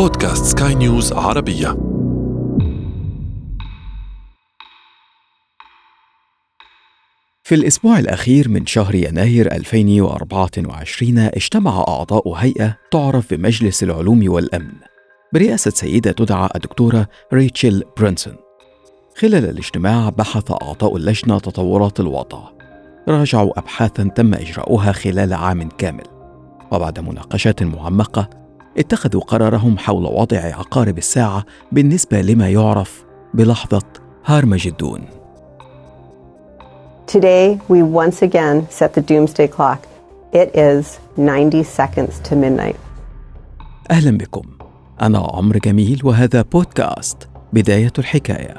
بودكاست سكاي نيوز عربية. في الأسبوع الأخير من شهر يناير 2024 اجتمع أعضاء هيئة تعرف بمجلس العلوم والأمن. برئاسة سيدة تدعى الدكتورة ريتشل برنسون خلال الاجتماع بحث أعضاء اللجنة تطورات الوضع. راجعوا أبحاثا تم إجراؤها خلال عام كامل. وبعد مناقشات معمقة اتخذوا قرارهم حول وضع عقارب الساعة بالنسبة لما يعرف بلحظة هارمجدون. Today, we once again set the doomsday clock. It is 90 seconds to midnight. أهلا بكم. أنا عمرو جميل وهذا بودكاست بداية الحكاية.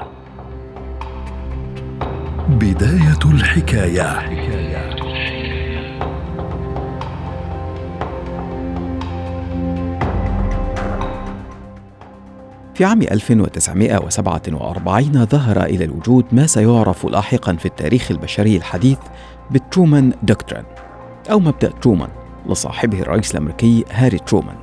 بداية الحكاية في عام 1947 ظهر إلى الوجود ما سيعرف لاحقا في التاريخ البشري الحديث بال Truman Doctrine أو مبدأ ترومان لصاحبه الرئيس الأمريكي هاري ترومان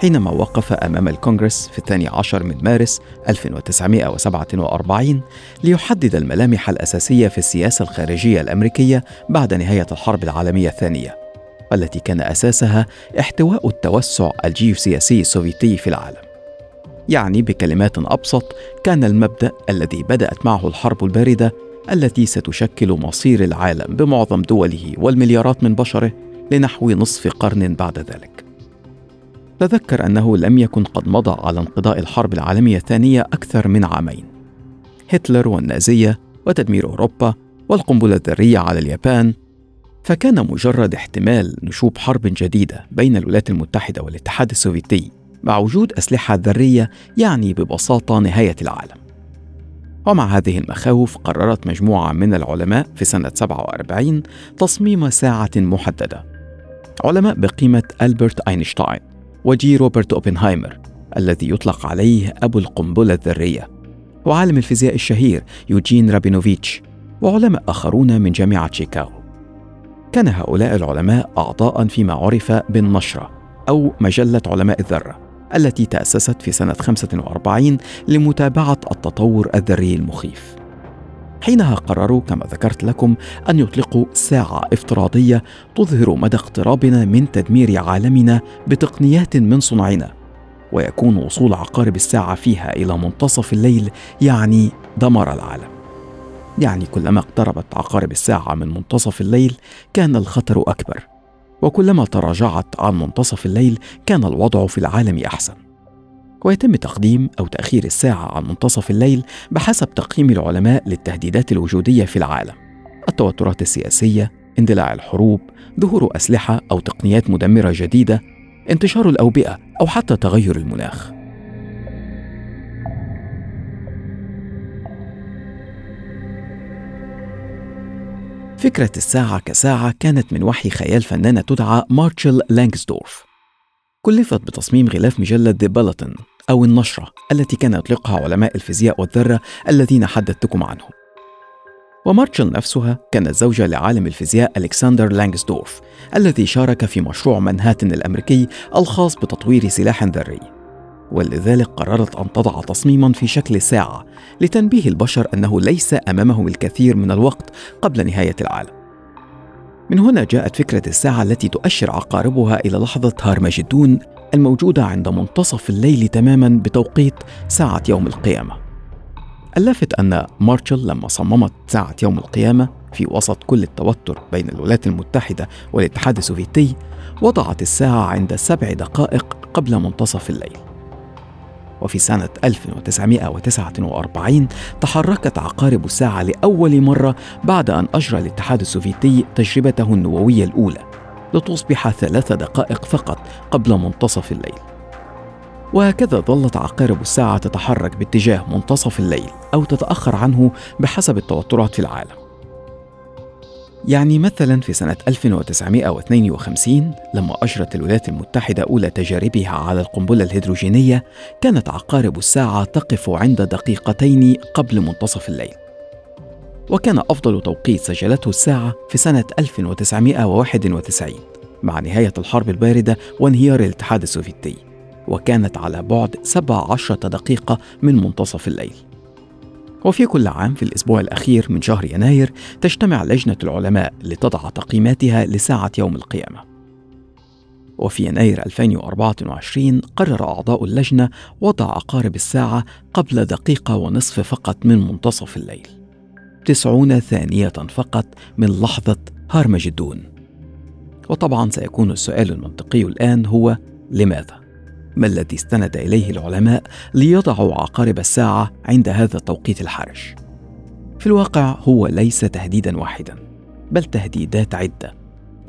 حينما وقف أمام الكونغرس في الثاني عشر من مارس 1947 ليحدد الملامح الأساسية في السياسة الخارجية الأمريكية بعد نهاية الحرب العالمية الثانية والتي كان أساسها احتواء التوسع الجيوسياسي السوفيتي في العالم. يعني بكلمات أبسط كان المبدأ الذي بدأت معه الحرب الباردة التي ستشكل مصير العالم بمعظم دوله والمليارات من بشره لنحو نصف قرن بعد ذلك. تذكر أنه لم يكن قد مضى على انقضاء الحرب العالمية الثانية أكثر من عامين. هتلر والنازية وتدمير أوروبا والقنبلة الذرية على اليابان. فكان مجرد احتمال نشوب حرب جديدة بين الولايات المتحدة والاتحاد السوفيتي. مع وجود أسلحة ذرية يعني ببساطة نهاية العالم. ومع هذه المخاوف قررت مجموعة من العلماء في سنة 47 تصميم ساعة محددة. علماء بقيمة ألبرت أينشتاين وجي روبرت أوبنهايمر الذي يطلق عليه أبو القنبلة الذرية وعالم الفيزياء الشهير يوجين رابينوفيتش وعلماء آخرون من جامعة شيكاغو. كان هؤلاء العلماء أعضاء فيما عرف بالنشرة أو مجلة علماء الذرة التي تأسست في سنة 45 لمتابعة التطور الذري المخيف. حينها قرروا كما ذكرت لكم أن يطلقوا ساعة افتراضية تظهر مدى اقترابنا من تدمير عالمنا بتقنيات من صنعنا ويكون وصول عقارب الساعة فيها إلى منتصف الليل يعني دمر العالم. يعني كلما اقتربت عقارب الساعة من منتصف الليل كان الخطر أكبر وكلما تراجعت عن منتصف الليل كان الوضع في العالم أحسن. ويتم تقديم أو تأخير الساعة عن منتصف الليل بحسب تقييم العلماء للتهديدات الوجودية في العالم. التوترات السياسية اندلاع الحروب ظهور أسلحة أو تقنيات مدمرة جديدة انتشار الأوبئة أو حتى تغير المناخ. فكرة الساعة كساعة كانت من وحي خيال فنانة تدعى مارشل لانكسدورف كلفت بتصميم غلاف مجلة The Bulletin أو النشرة التي كان يطلقها علماء الفيزياء والذرة الذين حدثتكم عنهم ومارشل نفسها كانت زوجة لعالم الفيزياء ألكسندر لانكسدورف الذي شارك في مشروع منهاتن الأمريكي الخاص بتطوير سلاح ذري. ولذلك قررت أن تضع تصميما في شكل ساعة لتنبيه البشر أنه ليس أمامهم الكثير من الوقت قبل نهاية العالم. من هنا جاءت فكرة الساعة التي تؤشر عقاربها إلى لحظة هارمجدون الموجودة عند منتصف الليل تماما بتوقيت ساعة يوم القيامة. اللافت أن مارشل لما صممت ساعة يوم القيامة في وسط كل التوتر بين الولايات المتحدة والاتحاد السوفيتي وضعت الساعة عند سبع دقائق قبل منتصف الليل. وفي سنة 1949 تحركت عقارب الساعة لأول مرة بعد أن أجرى الاتحاد السوفيتي تجربته النووية الأولى لتصبح ثلاث دقائق فقط قبل منتصف الليل. وهكذا ظلت عقارب الساعة تتحرك باتجاه منتصف الليل أو تتأخر عنه بحسب التوترات في العالم. يعني مثلا في سنة 1952 لما أجرت الولايات المتحدة أولى تجاربها على القنبلة الهيدروجينية كانت عقارب الساعة تقف عند دقيقتين قبل منتصف الليل. وكان أفضل توقيت سجلته الساعة في سنة 1991 مع نهاية الحرب الباردة وانهيار الاتحاد السوفيتي وكانت على بعد 17 دقيقة من منتصف الليل. وفي كل عام في الأسبوع الأخير من شهر يناير تجتمع لجنة العلماء لتضع تقييماتها لساعة يوم القيامة. وفي يناير 2024 قرر أعضاء اللجنة وضع عقارب الساعة قبل دقيقة ونصف فقط من منتصف الليل. تسعون ثانية فقط من لحظة هارمجدون وطبعا سيكون السؤال المنطقي الآن هو لماذا؟ ما الذي استند إليه العلماء ليضعوا عقارب الساعة عند هذا التوقيت الحرج. في الواقع هو ليس تهديدا واحدا بل تهديدات عدة.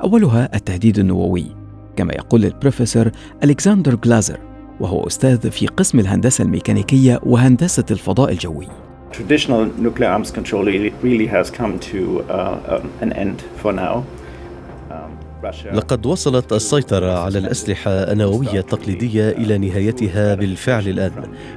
أولها التهديد النووي كما يقول البروفيسور ألكسندر جلازر وهو أستاذ في قسم الهندسة الميكانيكية وهندسة الفضاء الجوي. Traditional nuclear arms control really has come to uh, um, an end for now. لقد وصلت السيطرة على الأسلحة النووية التقليدية إلى نهايتها بالفعل الآن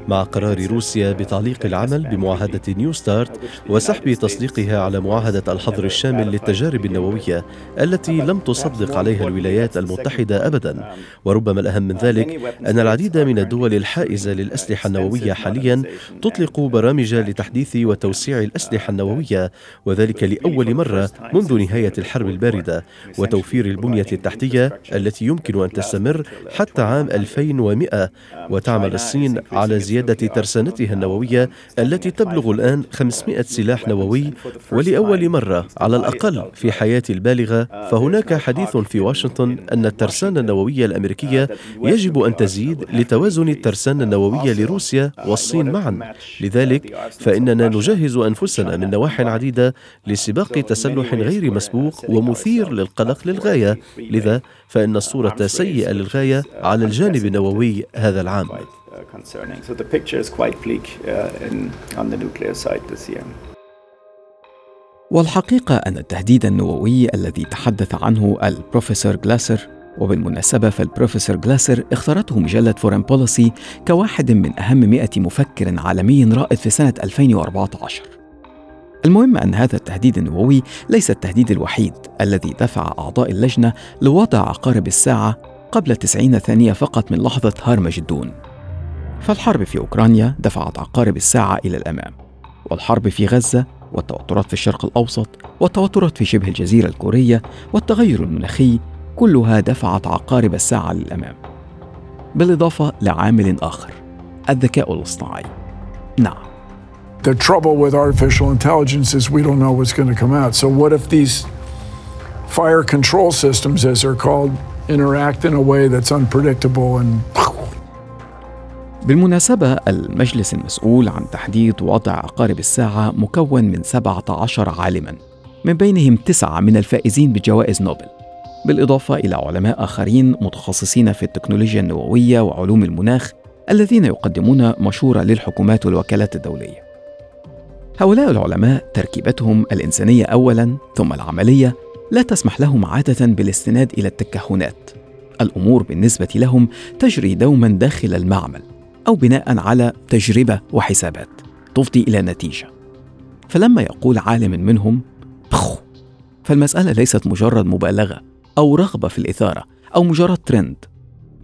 مع قرار روسيا بتعليق العمل بمعاهدة New START وسحب تصديقها على معاهدة الحظر الشامل للتجارب النووية التي لم تصدق عليها الولايات المتحدة أبدا. وربما الأهم من ذلك أن العديد من الدول الحائزة للأسلحة النووية حاليا تطلق برامج لتحديث وتوسيع الأسلحة النووية وذلك لأول مرة منذ نهاية الحرب الباردة وتوفير البنية التحتية التي يمكن أن تستمر حتى عام 2100 وتعمل الصين على زيادة ترسانتها النووية التي تبلغ الآن 500 سلاح نووي ولأول مرة على الأقل في حياتي البالغة. فهناك حديث في واشنطن أن الترسانة النووية الأمريكية يجب أن تزيد لتوازن الترسانة النووية لروسيا والصين معا. لذلك فإننا نجهز أنفسنا من نواح عديدة لسباق تسلح غير مسبوق ومثير للقلق للغاية. الغاية لذا فإن الصورة سيئة للغاية على الجانب النووي هذا العام. والحقيقة أن التهديد النووي الذي تحدث عنه البروفيسور جلاسر وبالمناسبة فالبروفيسور جلاسر اختارته مجلة Foreign Policy كواحد من أهم مئة مفكر عالمي رائد في سنة 2014 المهم أن هذا التهديد النووي ليس التهديد الوحيد الذي دفع أعضاء اللجنة لوضع عقارب الساعة قبل 90 ثانية فقط من لحظة هارمجدون فالحرب في أوكرانيا دفعت عقارب الساعة إلى الأمام والحرب في غزة والتوترات في الشرق الأوسط والتوترات في شبه الجزيرة الكورية والتغير المناخي كلها دفعت عقارب الساعة للأمام. بالإضافة لعامل آخر الذكاء الاصطناعي. نعم. The trouble with artificial intelligence is we don't know what's going to come out. So, what if these fire control systems, as they're called, interact in a way that's unpredictable and بالمناسبة المجلس المسؤول عن تحديد وضع عقارب الساعة مكون من 17 عالما من بينهم تسعة من الفائزين بجوائز نوبل بالإضافة إلى علماء آخرين متخصصين في التكنولوجيا النووية وعلوم المناخ الذين يقدمون مشورة للحكومات والوكالات الدولية هؤلاء العلماء تركيبتهم الإنسانية أولا ثم العملية لا تسمح لهم عادة بالاستناد إلى التكهنات. الأمور بالنسبة لهم تجري دوما داخل المعمل أو بناء على تجربة وحسابات تفضي إلى نتيجة. فلما يقول عالم منهم بخ! فالمسألة ليست مجرد مبالغة أو رغبة في الإثارة أو مجرد ترند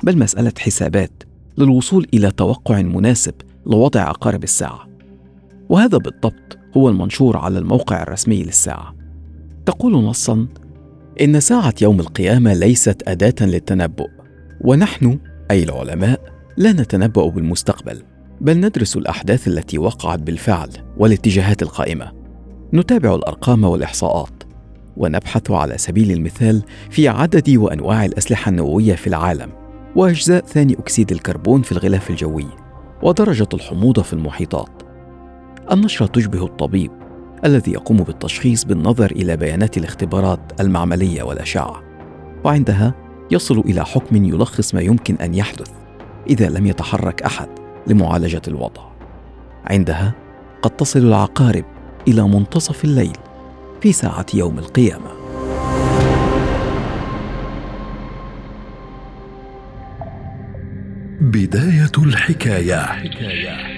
بل مسألة حسابات للوصول إلى توقع مناسب لوضع عقارب الساعة. وهذا بالضبط هو المنشور على الموقع الرسمي للساعة. تقول نصا إن ساعة يوم القيامة ليست أداة للتنبؤ ونحن أي العلماء لا نتنبأ بالمستقبل بل ندرس الأحداث التي وقعت بالفعل والاتجاهات القائمة. نتابع الأرقام والإحصاءات ونبحث على سبيل المثال في عدد وأنواع الأسلحة النووية في العالم وأجزاء ثاني أكسيد الكربون في الغلاف الجوي ودرجة الحموضة في المحيطات. النشرة تشبه الطبيب الذي يقوم بالتشخيص بالنظر إلى بيانات الاختبارات المعملية والأشعة وعندها يصل إلى حكم يلخص ما يمكن أن يحدث إذا لم يتحرك أحد لمعالجة الوضع عندها قد تصل العقارب إلى منتصف الليل في ساعة يوم القيامة بداية الحكاية, حكاية.